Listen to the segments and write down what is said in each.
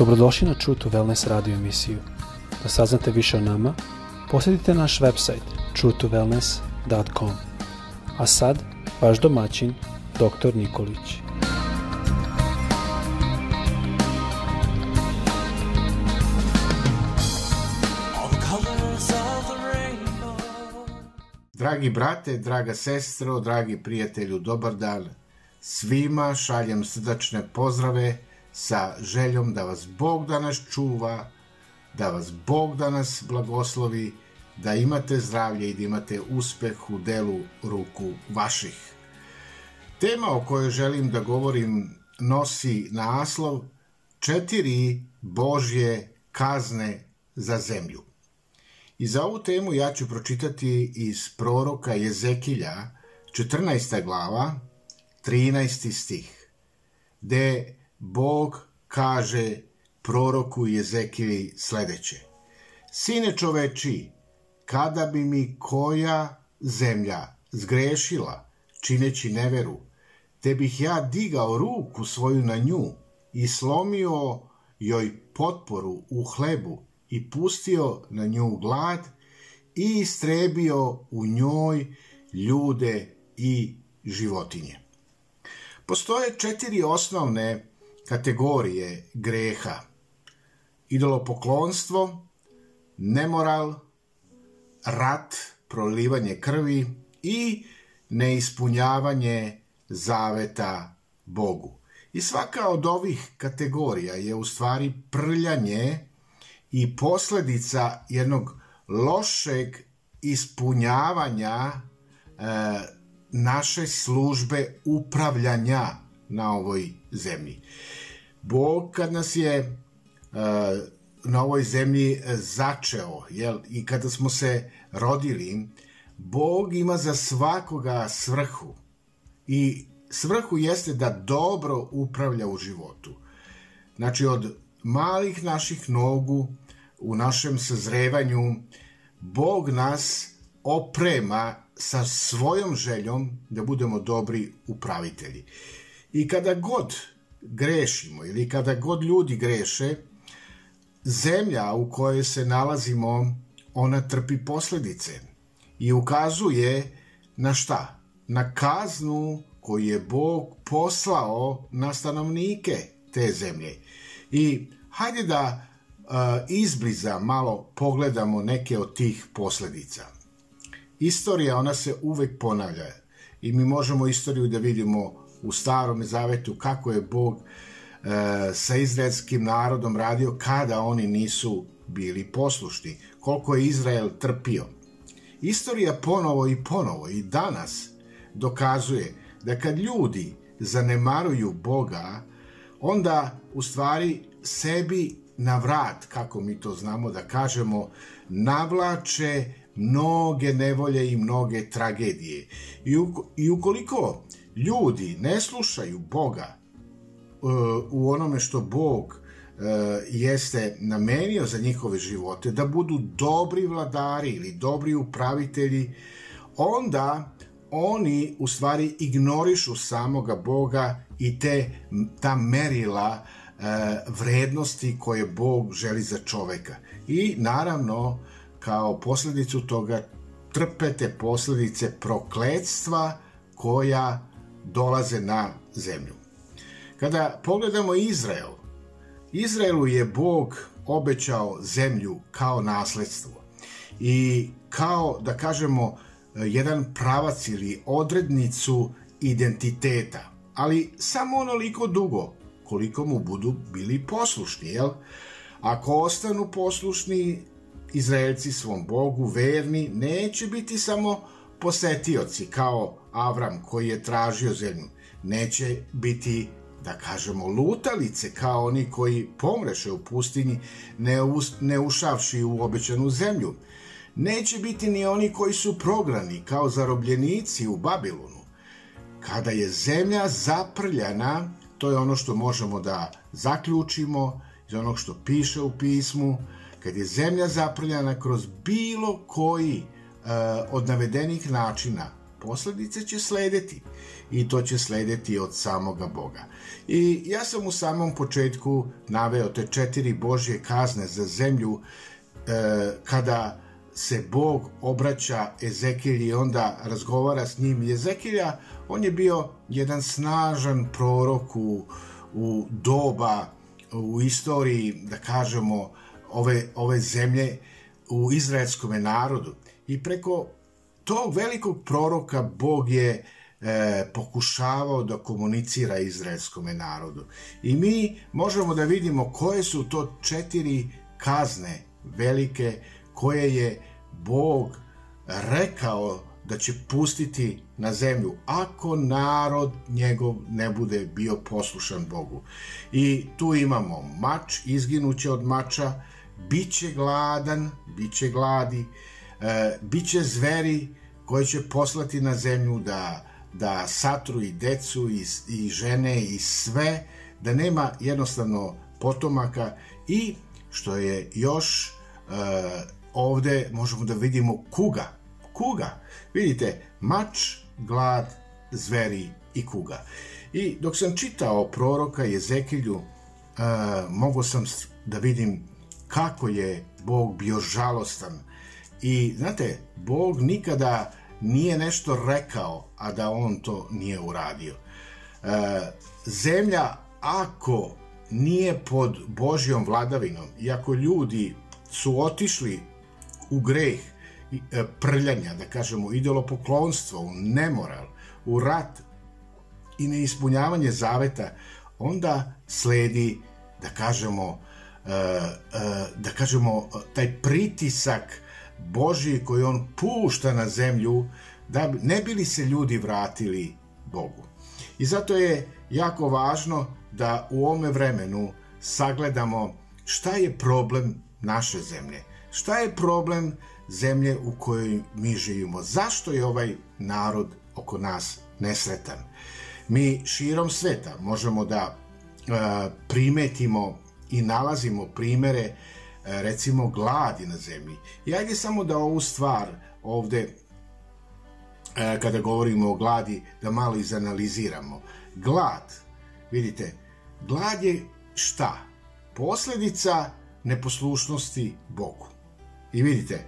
Dobrodošli na True to Wellness radio emisiju. Da saznate više o nama, posjetite naš website truetowellness.com. A sad, vaš domaćin, dr. Nikolić. Dragi brate, draga sestro, dragi prijatelju, dobar dan. Svima šaljem srdačne pozdrave sa željom da vas Bog danas čuva, da vas Bog danas blagoslovi, da imate zdravlje i da imate uspeh u delu ruku vaših. Tema o kojoj želim da govorim nosi naslov Četiri Božje kazne za zemlju. I za ovu temu ja ću pročitati iz proroka Jezekilja, 14. glava, 13. stih, gde Bog kaže proroku Jezekili sledeće. Sine čoveči, kada bi mi koja zemlja zgrešila, čineći neveru, te bih ja digao ruku svoju na nju i slomio joj potporu u hlebu i pustio na nju glad i istrebio u njoj ljude i životinje. Postoje četiri osnovne kategorije greha. Idolopoklonstvo, nemoral, rat, prolivanje krvi i neispunjavanje zaveta Bogu. I svaka od ovih kategorija je u stvari prljanje i posledica jednog lošeg ispunjavanja e, naše službe upravljanja na ovoj zemlji. Bog kad nas je e, na ovoj zemlji začeo jel, i kada smo se rodili, Bog ima za svakoga svrhu i svrhu jeste da dobro upravlja u životu. Znači od malih naših nogu u našem sazrevanju Bog nas oprema sa svojom željom da budemo dobri upravitelji. I kada god grešimo ili kada god ljudi greše, zemlja u kojoj se nalazimo, ona trpi posledice i ukazuje na šta? Na kaznu koju je Bog poslao na stanovnike te zemlje. I hajde da izbliza malo pogledamo neke od tih posledica. Istorija, ona se uvek ponavlja i mi možemo istoriju da vidimo u starom zavetu kako je Bog uh, sa izraelskim narodom radio kada oni nisu bili poslušni, koliko je Izrael trpio. Istorija ponovo i ponovo i danas dokazuje da kad ljudi zanemaruju Boga, onda u stvari sebi na vrat, kako mi to znamo da kažemo, navlače mnoge nevolje i mnoge tragedije. I ukoliko ljudi ne slušaju Boga uh, u onome što Bog uh, jeste namenio za njihove živote, da budu dobri vladari ili dobri upravitelji, onda oni u stvari ignorišu samoga Boga i te ta merila e, vrednosti koje Bog želi za čoveka. I naravno kao posledicu toga trpete posledice prokledstva koja dolaze na zemlju. Kada pogledamo Izrael, Izraelu je Bog obećao zemlju kao nasledstvo i kao, da kažemo, jedan pravac ili odrednicu identiteta, ali samo onoliko dugo koliko mu budu bili poslušni, jel? Ako ostanu poslušni Izraelci svom Bogu, verni, neće biti samo posetioci kao Avram koji je tražio zemlju. Neće biti, da kažemo, lutalice kao oni koji pomreše u pustinji ne, us, ne ušavši u obećanu zemlju neće biti ni oni koji su prognani kao zarobljenici u Babilonu. Kada je zemlja zaprljana, to je ono što možemo da zaključimo iz onog što piše u pismu, kad je zemlja zaprljana kroz bilo koji od navedenih načina, posledice će sledeti i to će sledeti od samoga Boga. I ja sam u samom početku naveo te četiri Božje kazne za zemlju e, kada se Bog obraća Ezekilji i onda razgovara s njim. Ezekilja, on je bio jedan snažan prorok u, u doba, u istoriji, da kažemo, ove, ove zemlje u izraelskom narodu. I preko tog velikog proroka Bog je e, pokušavao da komunicira izraelskom narodu. I mi možemo da vidimo koje su to četiri kazne velike koje je Bog rekao da će pustiti na zemlju ako narod njegov ne bude bio poslušan Bogu. I tu imamo mač, izginuće od mača, biće gladan, biće gladi, e, biće zveri koje će poslati na zemlju da, da satru i decu i, i žene i sve, da nema jednostavno potomaka i što je još e, ovde možemo da vidimo kuga. Kuga. Vidite, mač, glad, zveri i kuga. I dok sam čitao proroka Jezekilju, uh, mogo sam da vidim kako je Bog bio žalostan. I, znate, Bog nikada nije nešto rekao, a da on to nije uradio. Uh, zemlja, ako nije pod Božjom vladavinom i ako ljudi su otišli u greh e, prljanja, da kažemo, idolopoklonstvo, u nemoral, u rat i neispunjavanje zaveta, onda sledi, da kažemo, e, e, da kažemo, taj pritisak Božji koji on pušta na zemlju, da ne bili se ljudi vratili Bogu. I zato je jako važno da u ome vremenu sagledamo šta je problem naše zemlje. Šta je problem zemlje u kojoj mi živimo? Zašto je ovaj narod oko nas nesretan? Mi širom sveta možemo da e, primetimo i nalazimo primere recimo gladi na zemlji. I ajde samo da ovu stvar ovde e, kada govorimo o gladi da malo izanaliziramo. Glad, vidite, glad je šta? Posledica neposlušnosti Bogu. I vidite,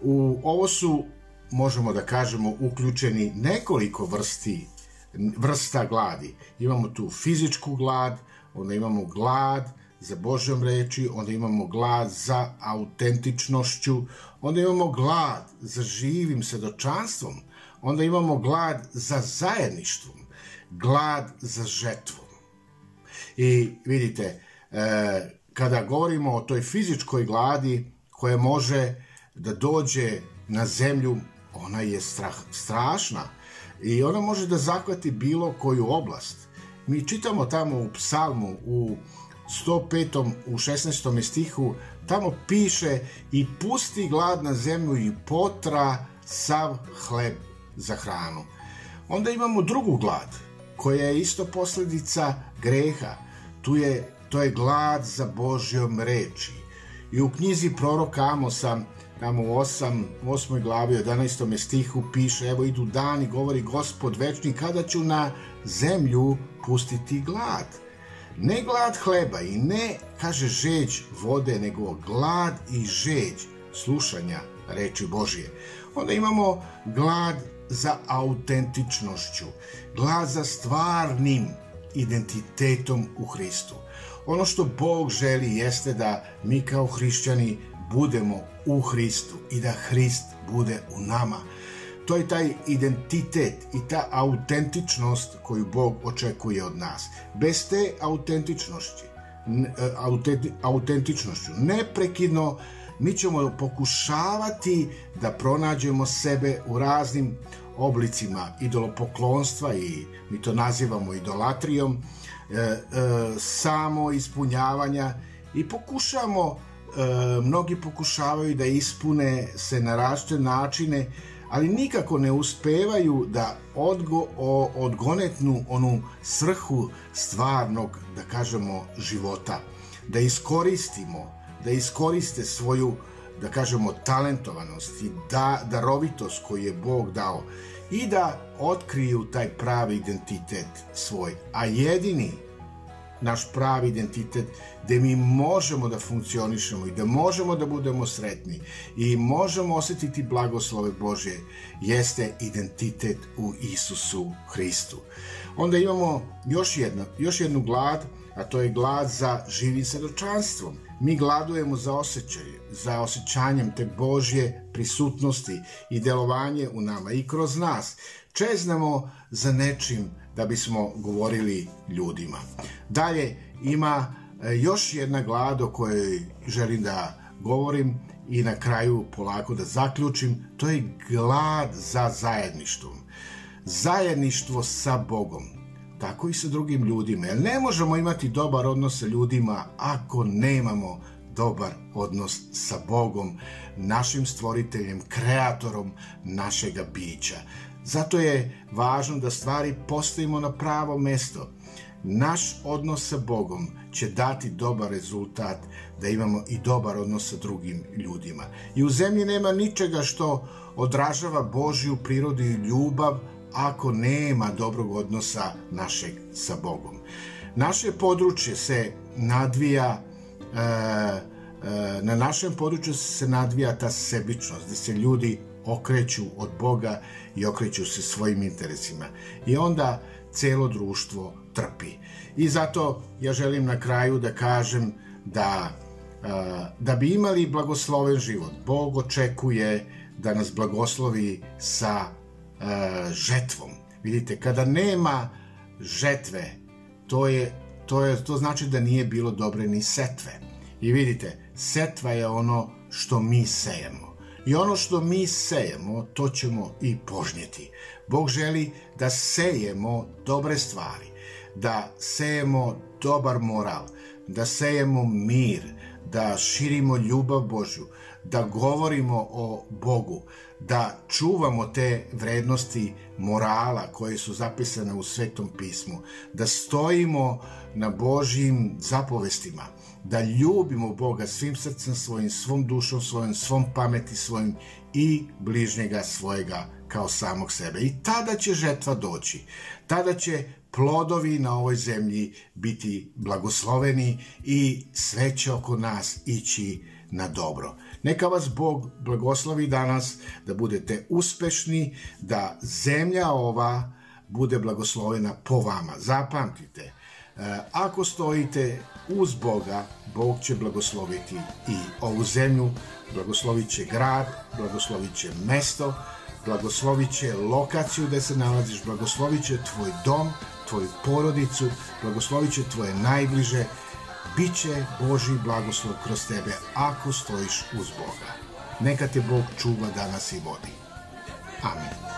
u ovo su, možemo da kažemo, uključeni nekoliko vrsti, vrsta gladi. Imamo tu fizičku glad, onda imamo glad za Božjom reči, onda imamo glad za autentičnošću, onda imamo glad za živim sedočanstvom, onda imamo glad za zajedništvom, glad za žetvom. I vidite, e, kada govorimo o toj fizičkoj gladi, koja može da dođe na zemlju, ona je strah, strašna i ona može da zahvati bilo koju oblast. Mi čitamo tamo u psalmu u 105. u 16. stihu, tamo piše i pusti glad na zemlju i potra sav hleb za hranu. Onda imamo drugu glad, koja je isto posledica greha. Tu je, to je glad za Božjom reči. I u knjizi proroka Amosa, tamo u 8, 8. glavi 11. stihu piše, evo idu dani, govori gospod večni, kada ću na zemlju pustiti glad. Ne glad hleba i ne, kaže, žeđ vode, nego glad i žeđ slušanja reči Božije. Onda imamo glad za autentičnošću, glad za stvarnim identitetom u Hristu. Ono što Bog želi jeste da mi kao hrišćani budemo u Hristu i da Hrist bude u nama. To je taj identitet i ta autentičnost koju Bog očekuje od nas. Bez te autentičnosti, e, autentičnošću, neprekidno mi ćemo pokušavati da pronađemo sebe u raznim oblicima idolopoklonstva i mi to nazivamo idolatrijom, e, e, samo ispunjavanja i pokušamo, e, mnogi pokušavaju da ispune se na različite načine, ali nikako ne uspevaju da odgo, o, odgonetnu onu svrhu stvarnog, da kažemo, života. Da iskoristimo, da iskoriste svoju da kažemo, talentovanost i da, darovitost koju je Bog dao i da otkriju taj pravi identitet svoj. A jedini naš pravi identitet gde mi možemo da funkcionišemo i da možemo da budemo sretni i možemo osetiti blagoslove Bože jeste identitet u Isusu Hristu. Onda imamo još, jedna, još jednu glad, a to je glad za živim svedočanstvom. Mi gladujemo za osjećaj, za osjećanjem te Božje prisutnosti i delovanje u nama i kroz nas. Čeznamo za nečim da bismo govorili ljudima. Dalje ima e, još jedna glad o kojoj želim da govorim i na kraju polako da zaključim, to je glad za zajedništvom. Zajedništvo sa Bogom, tako i sa drugim ljudima. Jer ne možemo imati dobar odnos sa ljudima ako nemamo dobar odnos sa Bogom, našim stvoriteljem, kreatorom našega bića. Zato je važno da stvari postavimo na pravo mesto. Naš odnos sa Bogom će dati dobar rezultat da imamo i dobar odnos sa drugim ljudima. I u zemlji nema ničega što odražava Božju prirodu i ljubav ako nema dobrog odnosa našeg sa Bogom. Naše područje se nadvija e, e, na našem području se nadvija ta sebičnost, gde se ljudi okreću od Boga i okreću se svojim interesima. I onda celo društvo trpi. I zato ja želim na kraju da kažem da da bi imali blagosloven život, Bog očekuje da nas blagoslovi sa žetvom. Vidite, kada nema žetve, to je to je to znači da nije bilo dobre ni setve. I vidite, setva je ono što mi sejemo. I ono što mi sejemo, to ćemo i požnjeti. Bog želi da sejemo dobre stvari, da sejemo dobar moral, da sejemo mir, da širimo ljubav Božju, da govorimo o Bogu, da čuvamo te vrednosti morala koje su zapisane u Svetom pismu, da stojimo na Božjim zapovestima, da ljubimo Boga svim srcem svojim, svom dušom svojim, svom pameti svojim i bližnjega svojega kao samog sebe. I tada će žetva doći. Tada će plodovi na ovoj zemlji biti blagosloveni i sve će oko nas ići na dobro. Neka vas Bog blagoslovi danas, da budete uspešni, da zemlja ova bude blagoslovena po vama. Zapamtite, ako stojite uz Boga, Bog će blagosloviti i ovu zemlju, blagoslovit će grad, blagoslovit će mesto, blagoslovit će lokaciju gde se nalaziš, blagoslovit će tvoj dom, tvoju porodicu, blagoslovit će tvoje najbliže, bit će Boži blagoslov kroz tebe ako stojiš uz Boga. Neka te Bog čuva danas i vodi. Amin.